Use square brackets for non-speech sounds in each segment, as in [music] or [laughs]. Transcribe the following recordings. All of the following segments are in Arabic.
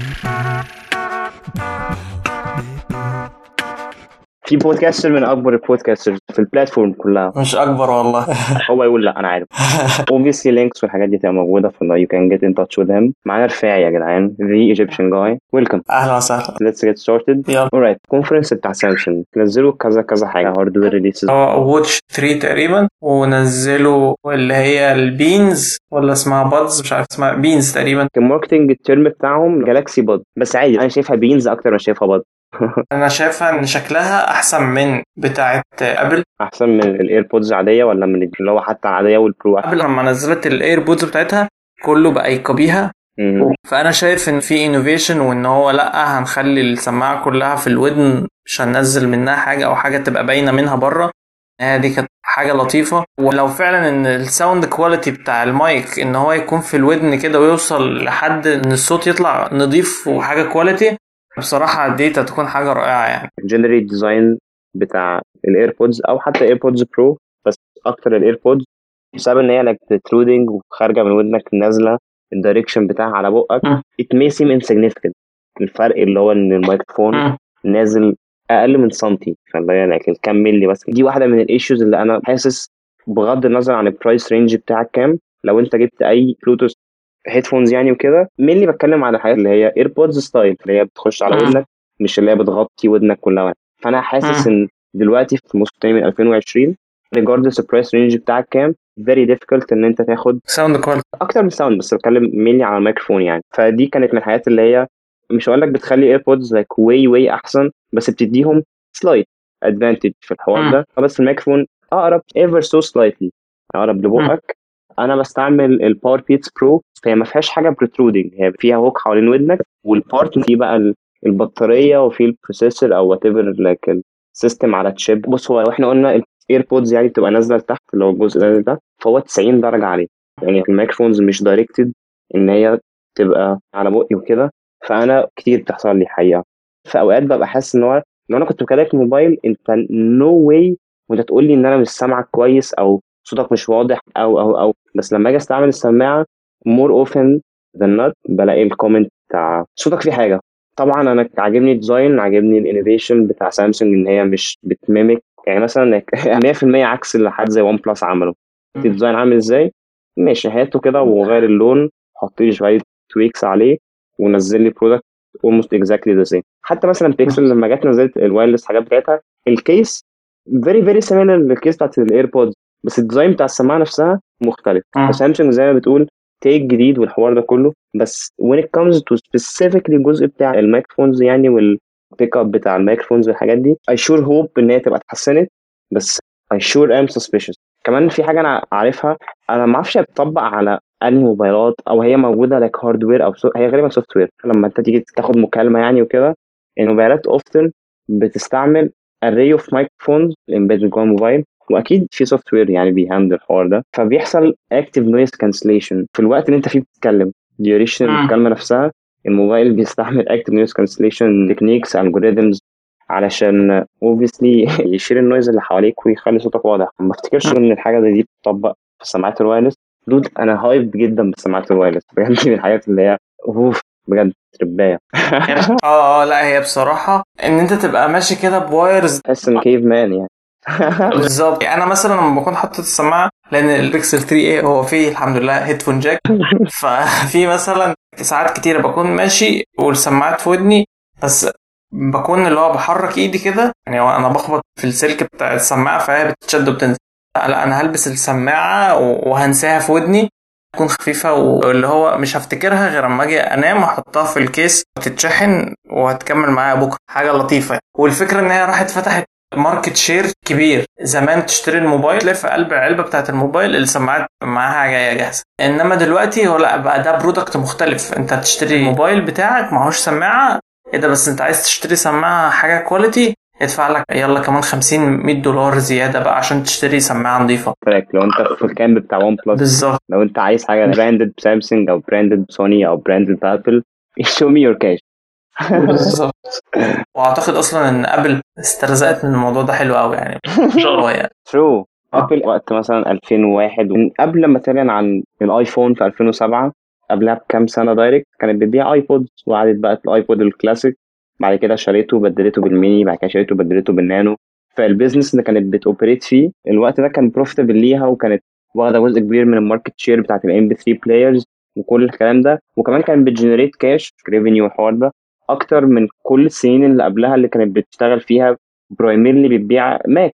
Mm-hmm. في podcaster من أكبر ال podcasters في ال platform كلها. مش أكبر والله. [laughs] هو يقول لا أنا عارف. Obviously links والحاجات دي تبقى موجودة في you can get in touch with him. معانا رفاعي يا جدعان the Egyptian guy. Welcome. أهلا وسهلا. Get started. يلا. Alright ال conference بتاع سامسونج نزلوا كذا كذا حاجة. hardware releases هو Watch 3 تقريبا ونزلوا اللي هي ال beans ولا اسمها buds مش عارف اسمها beans تقريبا. ال marketing ال term بتاعهم جالاكسي bud بس عادي أنا شايفها beans أكتر ما شايفها bud [laughs] أنا شايفها إن شكلها أحسن من بتاعه أبل. أحسن من ال AirPods العاديه ولا من اللي هو حتى العاديه وال Pro ابل لما نزلت ال AirPods بتاعتها كله بقى ي copy ها مم. فأنا شايف إن في innovation وإن هو لأ هنخلي السماعة كلها في الودن مش هننزل منها حاجة أو حاجة تبقى باينة منها بره. آه دي كانت حاجة لطيفة. ولو فعلا إن ال sound quality بتاع المايك إن هو يكون في الودن كده ويوصل لحد إن الصوت يطلع نضيف وحاجة quality بصراحة دي تكون حاجة رائعة يعني. ال general design بتاع ال AirPods أو حتى AirPods Pro بس أكتر ال AirPods بسبب إن هي like protruding وخارجة من ودنك نازلة ال direction بتاعها على بقك it may seem insignificant. الفرق اللي هو إن الميكروفون. نازل أقل من سنتي فاللي هي like الكام ملي بس. دي واحدة من ال issues اللي أنا حاسس بغض النظر عن ال price range بتاعك كام. لو أنت جبت أي بلوتوث headphones يعني وكده mainly بتكلم على الحاجات اللي هي AirPods style اللي هي بتخش على مم. ودنك مش اللي هي بتغطي ودنك كلها فأنا حاسس مم. إن دلوقتي في موسم تاني من 2020 regardless ال price range بتاعك كام very difficult إن أنت تاخد sound quality أكتر من sound بس بتكلم mainly على الميكروفون يعني فدي كانت من الحاجات اللي هي مش هقول لك بتخلي AirPods like way way أحسن بس بتديهم slight advantage في الحوار مم. ده بس الميكروفون أقرب ever so slightly أقرب لبقك أنا بستعمل ال Powerbeats Pro فهي ما فيهاش حاجة protruding هي فيها hook حوالين ودنك وال part فيه بقى ال- البطارية وفي ال processor أو whatever like ال system on a chip بص هو إحنا قلنا ال AirPods يعني بتبقى نازلة لتحت اللي هو الجزء ده ده فهو 90 درجة عليه. يعني ال microphones مش directed إن هي تبقى على بقي وكده فأنا كتير بتحصل لي حقيقة. في أوقات ببقى حاسس إن هو لو أنا كنت بكلمك موبايل أنت no way وأنت تقول لي إن أنا مش سامعك كويس أو صوتك مش واضح أو أو أو بس لما أجي أستعمل السماعة more often than not بلاقي ال comment بتاع صوتك فيه حاجة. طبعا أنا عاجبني ال design عاجبني ال innovation بتاع سامسونج إن هي مش بت mimic. يعني مثلا 100% [laughs] عكس اللي حد زي ون بلس عمله ال design عامل إزاي؟ ماشي هاته كده وغير اللون حط لي شوية tweaks عليه ونزل لي product almost exactly the same. حتى مثلا بيكسل لما جت نزلت ال wireless حاجات بتاعتها ال case very very similar لل case بتاعت ال AirPods بس ال design بتاع السماعة نفسها مختلف. مم. فسامسونج زي ما بتقول take جديد والحوار ده كله. بس when it comes to specifically الجزء بتاع ال microphones يعني وال pick up بتاع ال microphones والحاجات دي I sure hope إن هي تبقى اتحسنت. بس I sure am suspicious. كمان في حاجة أنا عارفها أنا ما أعرفش هي بتطبق على أنهي موبايلات أو هي موجودة like hardware أو سو... هي غالبا software لما أنت تيجي تاخد مكالمة يعني وكده الموبايلات often بتستعمل array of microphones embedded جوه الموبايل. وأكيد في software يعني بي handle الحوار ده. فبيحصل active noise cancellation. في الوقت اللي أنت فيه بتتكلم duration مم. المكالمه نفسها الموبايل بيستعمل active noise cancellation techniques algorithms علشان obviously [laughs] يشيل ال noise اللي حواليك ويخلي صوتك واضح. ما افتكرش إن الحاجة زي دي بتطبق في السماعات ال wireless. Dude أنا hyped جدا بالسماعات ال wireless. بجد من الحاجات اللي هي أوف بجد ترباية. [laughs] آه آه لأ هي بصراحة إن أنت تبقى ماشي كده بوايرز تحس ان كيف مان يعني. بالظبط. أنا مثلا لما بكون حاطط السماعة لأن البيكسل 3 إيه هو فيه الحمد لله هيدفون جاك ففي مثلا ساعات كتيرة بكون ماشي والسماعات في ودني بس بكون اللي هو بحرك إيدي كده. يعني أنا بخبط في السلك بتاع السماعة فهي بتتشد وبتنزل. لا, أنا هلبس السماعة وهنساها في ودني. تكون خفيفة واللي هو مش هفتكرها غير أما أجي أنام وأحطها في ال case وتتشحن وهتكمل معايا بكرة. حاجة لطيفة يعني. والفكرة إن هي راحت فتحت market share كبير. زمان تشتري الموبايل تلاقي في قلب العلبة بتاعت الموبايل السماعات معاها جاية جاهزة. إنما دلوقتي هو لأ بقى ده product مختلف. أنت تشتري الموبايل بتاعك معهوش سماعة إيه ده بس أنت عايز تشتري سماعة حاجة quality ادفع لك يلا كمان 50 100 دولار زيادة بقى عشان تشتري سماعة نظيفة. Fuck لو أنت في ال camp بتاع ون بلس بالظبط. لو أنت عايز حاجة branded سامسونج أو branded سوني أو branded ابل [laughs] show me your cash. بالظبط. وأعتقد أصلا إن أبل استرزقت من الموضوع ده حلو قوي يعني. [laughs] الله يعني. True. أبل وقت مثلا 2001 من قبل ما تعلن عن الايفون في 2007 قبلها بكام سنة direct كانت بتبيع iPod وقعدت بقى ال iPod Classic بعد كده شريته وبدلته بالميني بعد كده شريته وبدلته بالنانو فال business اللي كانت بت operate فيه الوقت ده كان profitable ليها وكانت واخدة جزء كبير من ال market share بتاعت ال MP3 players وكل الكلام ده. وكمان كانت بت generate cash revenue والحوار ده. أكتر من كل السنين اللي قبلها اللي كانت بتشتغل فيها primarily بتبيع ماك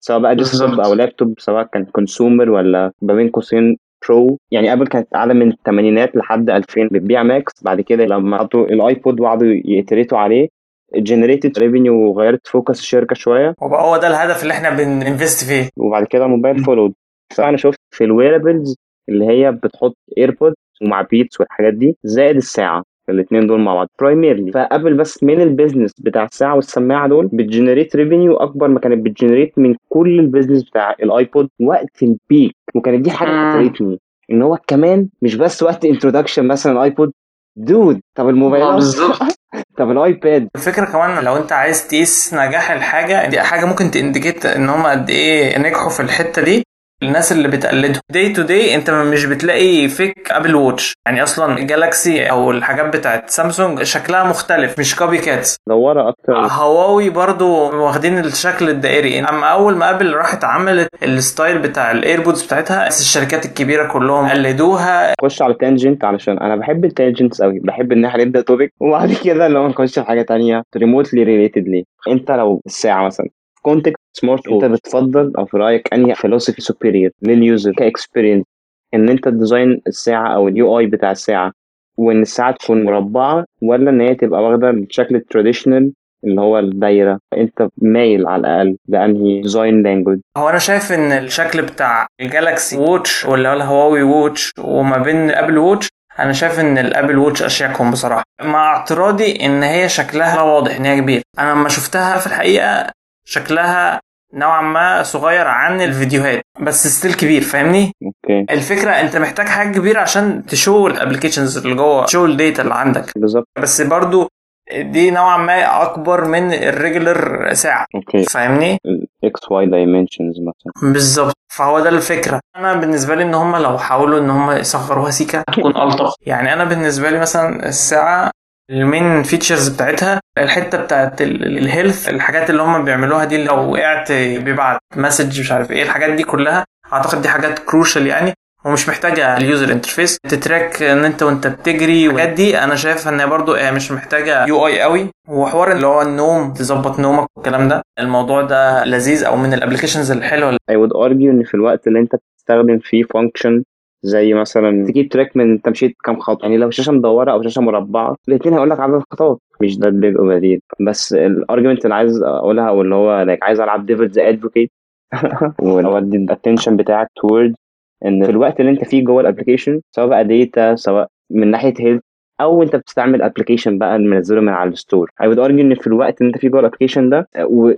سواء بقى desktop أو لابتوب سواء كان consumer ولا ما بين قوسين pro يعني ابل كانت أعلى من الثمانينات لحد 2000 بتبيع ماكس بعد كده لما حطوا الآيبود وقعدوا ي iterate وا عليه generated revenue وغيرت focus الشركة شوية. وبقى هو ده الهدف اللي إحنا بن invest فيه. وبعد كده الموبايل followed فأنا شفت في ال wearables اللي هي بتحط ايربودز ومع بيتس والحاجات دي زائد الساعة. الاثنين دول مع بعض. primarily فقبل بس من ال business بتاع الساعة والسماعة دول بت generate revenue أكبر ما كانت بت generate من كل ال business بتاع الايبود وقت ال peak وكانت دي حاجة قتلتني إن هو كمان مش بس وقت introduction مثلا الايبود dude طب الموبايلات بالظبط. [laughs] طب الايباد الفكرة كمان لو أنت عايز تقيس نجاح الحاجة دي حاجة ممكن ت indicate إن هم قد إيه نجحوا في الحتة دي. الناس اللي بتقلدهم. day to day انت مش بتلاقي fake ابل ووتش يعني أصلا جالاكسي أو الحاجات بتاعت سامسونج شكلها مختلف مش copycats دوره أكتر. هواوي برضو واخدين الشكل الدائري. أما أول ما ابل راحت عملت ال style بتاع الايربودز بتاعتها بس الشركات الكبيرة كلهم قلدوها. خش على tangent علشان أنا بحب ال tangents قوي بحب ان إحنا نبدا topic وبعد كده لو نخش في حاجة تانية remotely related ليه؟ أنت لو الساعة مثلا context smart انت بتفضل أو في رأيك أنهي philosophy superior لل user ك experience إن أنت ت design الساعة أو ال UI بتاع الساعة وإن الساعة تكون مربعة ولا إن هي تبقى واخدة الشكل ال traditional اللي هو الدايرة؟ أنت مايل على الأقل لأنهي design language هو أنا شايف إن الشكل بتاع الجالاكسي ووتش واللي هو الهواوي ووتش وما بين الابل ووتش أنا شايف إن الابل ووتش أشيكهم بصراحة. مع اعتراضي إن هي شكلها واضح إن هي كبير أنا لما شفتها في الحقيقة شكلها نوعا ما صغير عن الفيديوهات بس still كبير فاهمني؟ okay. الفكرة أنت محتاج حاجة كبيرة عشان ت show ال applications اللي جوه ت show ال data اللي عندك. بالظبط. بس برضو دي نوعا ما أكبر من ال regular ساعة okay. فاهمني؟ X Y dimensions مثلا. بالظبط. فهو ده الفكرة. أنا بالنسبة لي إن هم لو حاولوا إن هم يصغروها سيكا هتكون ألطف. يعني أنا بالنسبة لي مثلا الساعة ال main features بتاعتها الحتة بتاعت ال health الحاجات اللي هم بيعملوها دي لو وقعت بيبعت message مش عارف إيه الحاجات دي كلها أعتقد دي حاجات crucial يعني ومش محتاجة ال user interface ت track إن أنت وأنت بتجري والحاجات دي. أنا شايف إن برضو مش محتاجة UI قوي وحوار اللي هو النوم تظبط نومك والكلام ده الموضوع ده لذيذ أو من ال applications الحلوة I would argue إن في الوقت اللي أنت بتستخدم فيه function زي مثلا تجيب track من انت مشيت كام خطوه يعني لو شاشة مدورة أو شاشة مربعة الاثنين هيقول لك عدد الخطوات مش ده ال big offer بس ال argument اللي عايز أقولها أو اللي هو عايز ألعب devil's advocate واودي ال attention بتاعك toward إن في الوقت اللي أنت فيه جوه ال application سواء بقى data سواء من ناحية health أو أنت بتستعمل application بقى منزله من على ال store I would argue إن في الوقت اللي أنت فيه جوه ال application ده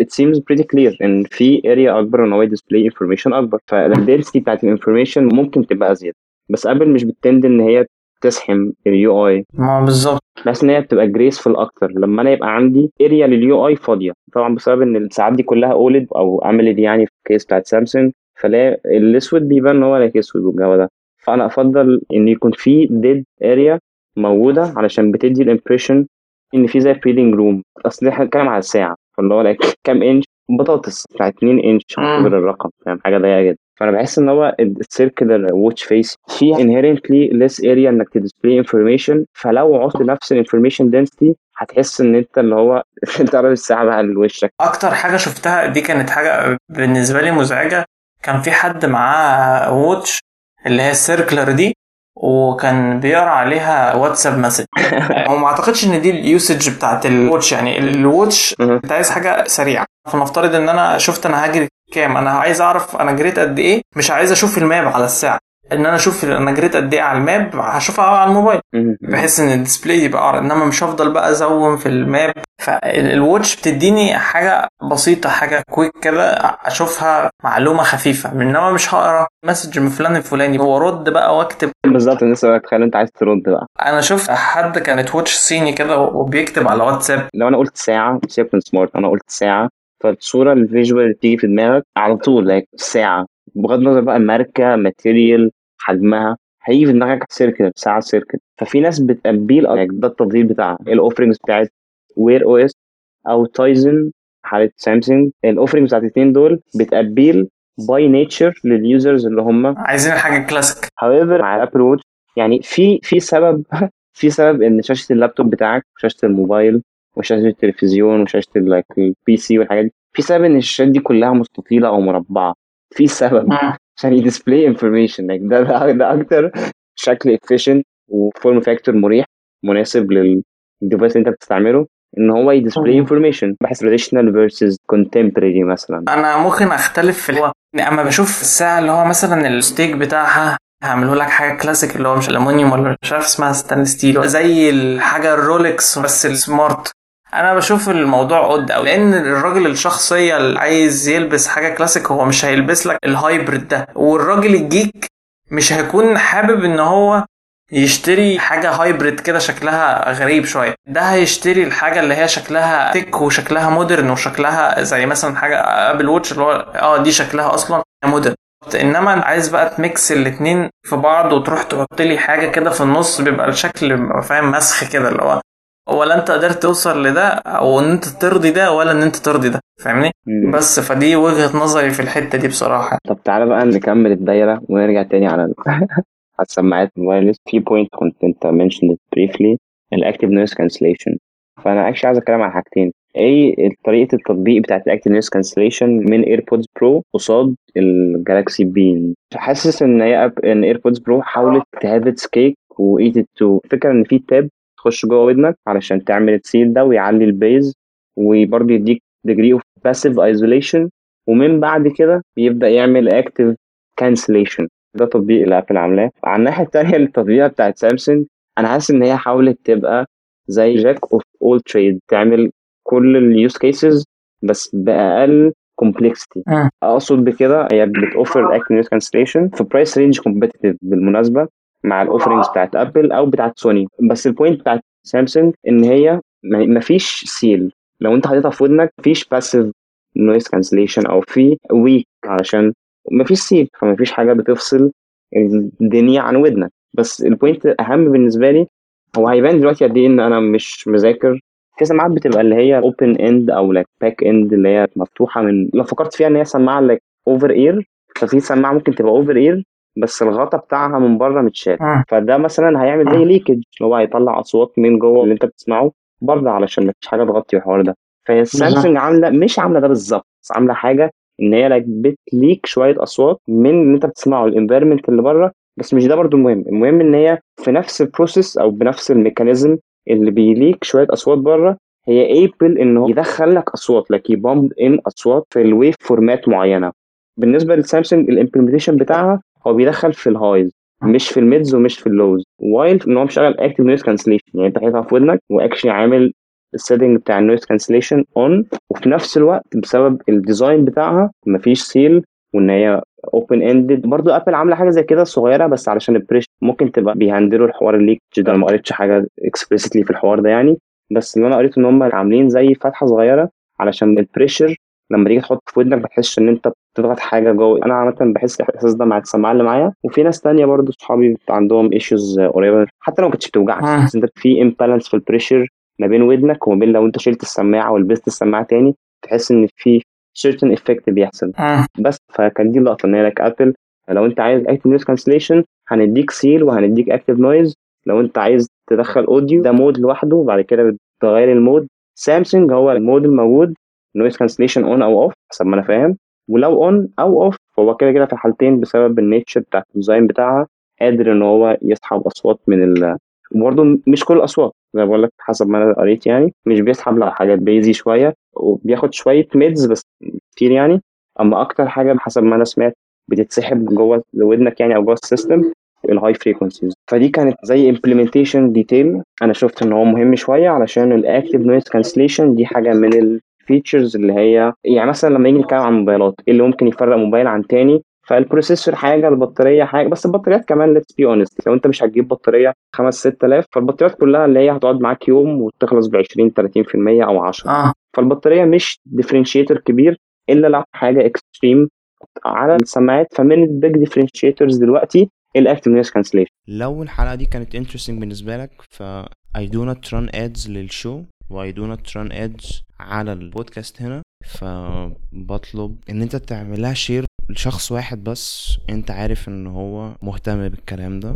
it seems pretty clear إن في area أكبر إن هو ي display information أكبر. فال density بتاعت ال information ممكن تبقى ازيد بس ابل مش بت tend إن هي تزحم ال UI ما بالظبط. بحس إن هي بتبقى graceful أكتر. لما أنا يبقى عندي area لل UI فاضية. طبعا بسبب إن الساعات دي كلها OLED أو AMOLED يعني في ال case بتاعت سامسونج فلا الاسود بيبان إن هو like اسود والجو ده. فأنا أفضل إن يكون في dead area موجودة علشان بتدي ال impression إن في زي breathing room أصل إحنا بنتكلم على الساعة فاللي هو like كام انش بطاطس بتاعت 2 انش اعتبر الرقم فاهم؟ حاجة ضيقة جدا. فأنا بحس إن هو ال circular watch face فيها inherently less area إنك ت display information فلو عطت نفس ال information density هتحس إن أنت اللي هو [laughs] أنت قرب الساعة بقى لوشك أكتر حاجة شفتها دي كانت حاجة بالنسبة لي مزعجة. كان في حد معاه watch اللي هي ال circular دي. وكان بيقرأ عليها واتساب message. [laughs] هو ما أعتقدش إن دي ال usage بتاعت ال watch يعني. ال watch أنت عايز حاجة سريعة. فنفترض إن أنا شفت أنا هجري كام. أنا عايز أعرف أنا جريت قد إيه. مش عايز أشوف ال map على الساعة. إن أنا أشوف أنا جريت قد إيه على ال map هشوفها على الموبايل. بحيث إن ال display يبقى اقرا إنما مش هفضل بقى أ zoom في ال map. فال watch بتديني حاجة بسيطة حاجة quick كده أشوفها معلومة خفيفة إنما مش هقرأ message من فلان الفلاني هو رد بقى واكتب. بالظبط الناس تخيل أنت عايز ترد بقى. أنا شفت حد كانت watch صيني كده وبيكتب على واتساب. لو أنا قلت ساعة سيبك من smart أنا قلت ساعة فالصورة ال visual اللي بتيجي في دماغك على طول like ساعة. بغض النظر بقى ماركة material حجمها هيجي في دماغك circle ساعة circle. ففي ناس بت appeal ده التفضيل بتاعها ال offerings بتاعت Wear OS أو تايزن حالة سامسونج ال offerings بتاعت الاثنين دول بت appeal by nature لل users اللي هم عايزين حاجة classic however مع الابل ووتش يعني في في سبب [laughs] في سبب إن شاشة اللابتوب بتاعك وشاشة الموبايل وشاشة التلفزيون وشاشة ال PC والحاجات دي في سبب إن الشاشات دي كلها مستطيلة أو مربعة. في سبب عشان ي display information ده ده أكتر شكل efficient و form factor مريح مناسب لل device اللي أنت بتستعمله. إن هو ي display information بحس traditional versus contemporary مثلا. أنا ممكن أختلف في هو أما بشوف الساعة اللي هو مثلا الستيك بتاعها هعمله لك حاجة كلاسيك اللي هو مش الومنيوم ولا مش عارف اسمها stainless steel زي الحاجة الرولكس بس ال smart أنا بشوف الموضوع قد أو لأن الراجل الشخصية اللي عايز يلبس حاجة كلاسيك هو مش هيلبس لك ال hybrid ده. والراجل ال geek مش هيكون حابب إن هو يشتري حاجة hybrid كده شكلها غريب شوية. ده هيشتري الحاجة اللي هي شكلها tech وشكلها modern وشكلها زي مثلا حاجة Apple Watch اللي هو آه دي شكلها أصلا modern إنما عايز بقى ت mix الاتنين في بعض وتروح تحط لي حاجة كده في النص بيبقى الشكل فاهم مسخ كده اللي هو ولا أنت قدرت توصل لده أو إن أنت ترضي ده ولا إن أنت ترضي ده فاهمني؟ بس فدي وجهة نظري في الحتة دي بصراحة. طب تعالى بقى نكمل الدايرة ونرجع تاني على [laughs] على السماعات الوايرلس في بوينت كنت انت منشن بريفلي الاكتيف نويز كانسليشن فأنا اكشلي عايز أتكلم عن حاجتين. إيه طريقة التطبيق بتاعت الاكتيف نويز كانسليشن من ايربودز برو قصاد الجالاكسي بين حاسس إن هي إن ايربودز برو حاولت تهاف كيك وايت تو فكرة إن في تاب تخش جوه ودنك علشان تعمل السيل ده ويعلي البيز وبرضه يديك degree of passive isolation. ومن بعد كده بيبدأ يعمل active cancellation. ده تطبيق اللي أبل عاملاه. على الناحية الثانية التطبيقه بتاعت سامسونج أنا حاسس إن هي حاولت تبقى زي jack of all trades تعمل كل ال use cases بس بأقل complexity أقصد بكده هي بتوفر ال active noise cancellation في price range competitive بالمناسبة مع ال offerings بتاعت ابل أو بتاعت سوني بس ال point بتاعت سامسونج إن هي مفيش seal لو أنت حاططها في ودنك مفيش passive noise cancellation أو في weak علشان مفيش seal فمفيش حاجة بتفصل الدنيا عن ودنك. بس ال point الاهم بالنسبة لي هو هيبان دلوقتي قد إيه إن أنا مش مذاكر. في سماعات بتبقى اللي هي open end أو like back end اللي هي مفتوحة من لو فكرت فيها إن هي سماعة like over ear ففي سماعة ممكن تبقى over ear بس الغطا بتاعها من بره متشال. فده مثلا هيعمل زي leakage اللي هو هيطلع أصوات من جوه اللي أنت بتسمعه بره علشان مفيش حاجة تغطي الحوار ده. فهي سامسونج عاملة مش عاملة ده بالظبط بس عاملة حاجة إن هي like بت leak شوية أصوات من اللي أنت بتسمعه ال environment اللي بره. بس مش ده برضو المهم المهم إن هي في نفس ال process أو بنفس ال mechanism اللي بي leak شوية أصوات بره هي able إن هو يدخل لك أصوات like ي pump in أصوات في ال waveform ات معينة. بالنسبة للسامسونج ال implementation بتاعها هو بيدخل في ال highs مش في ال mids ومش في ال lows while إن هو مشغل active noise cancellation يعني أنت حاططها في ودنك و actually عامل ال setting بتاع ال noise cancellation on وفي نفس الوقت بسبب ال design بتاعها مفيش seal وإن هي open ended برضو ابل عاملة حاجة زي كده صغيرة بس علشان ال pressure ممكن تبقى بي handle وا الحوار ال leak ده ما قريتش حاجة explicitly في الحوار ده يعني. بس اللي أنا قريته إن هم عاملين زي فتحة صغيرة علشان ال pressure لما تيجي تحط في ودنك ما تحسش إن أنت بتضغط حاجة جوه. أنا عامة بحس الإحساس ده مع السماعة اللي معايا. وفي ناس تانية برضو صحابي عندهم issues قريبه حتى لو ما كانتش بتوجعك بس أنت في imbalance في ال pressure ما بين ودنك وما بين لو انت شلت السماعة ولبست السماعة تاني تحس إن في certain effect بيحصل. بس فكان دي اللقطة إن هي like ابل لو أنت عايز active noise cancellation هنديك seal وهنديك active noise لو أنت عايز تدخل audio ده mode لوحده وبعد كده بتغير ال mode سامسونج هو ال mode الموجود noise cancellation on أو off حسب ما أنا فاهم. ولو on أو off فهو كده كده في الحالتين بسبب ال nature بتاع ال design بتاعها قادر إن هو يسحب أصوات من ال وبرضه مش كل الأصوات زي ما بقول لك حسب ما أنا قريت يعني مش بيسحب لأ حاجات bassy شوية وبياخد شوية mids بس كتير يعني. أما أكتر حاجة حسب ما أنا سمعت بتتسحب جوه ودنك يعني أو جوه ال system ال high frequencies فدي كانت زي implementation detail أنا شفت إن هو مهم شوية علشان ال active noise cancellation دي حاجة من ال features اللي هي يعني مثلا لما نيجي نتكلم عن موبايلات إيه اللي ممكن يفرق موبايل عن تاني؟ فال processor حاجة البطارية حاجة بس البطاريات كمان let's be honest لو انت مش هتجيب بطارية 5 6000 فالبطاريات كلها اللي هي هتقعد معاك يوم وتخلص ب 20 30% أو 10 آه. فالبطارية مش differentiator كبير إلا لو حاجة extreme على السماعات فمن ال big differentiators دلوقتي ال active noise cancellation لو الحلقة دي كانت interesting بالنسبة لك ف I do not run ads لل show و I do not run ads على البودكاست هنا فبطلب إن أنت تعملها share لشخص واحد بس انت عارف ان هو مهتم بالكلام ده.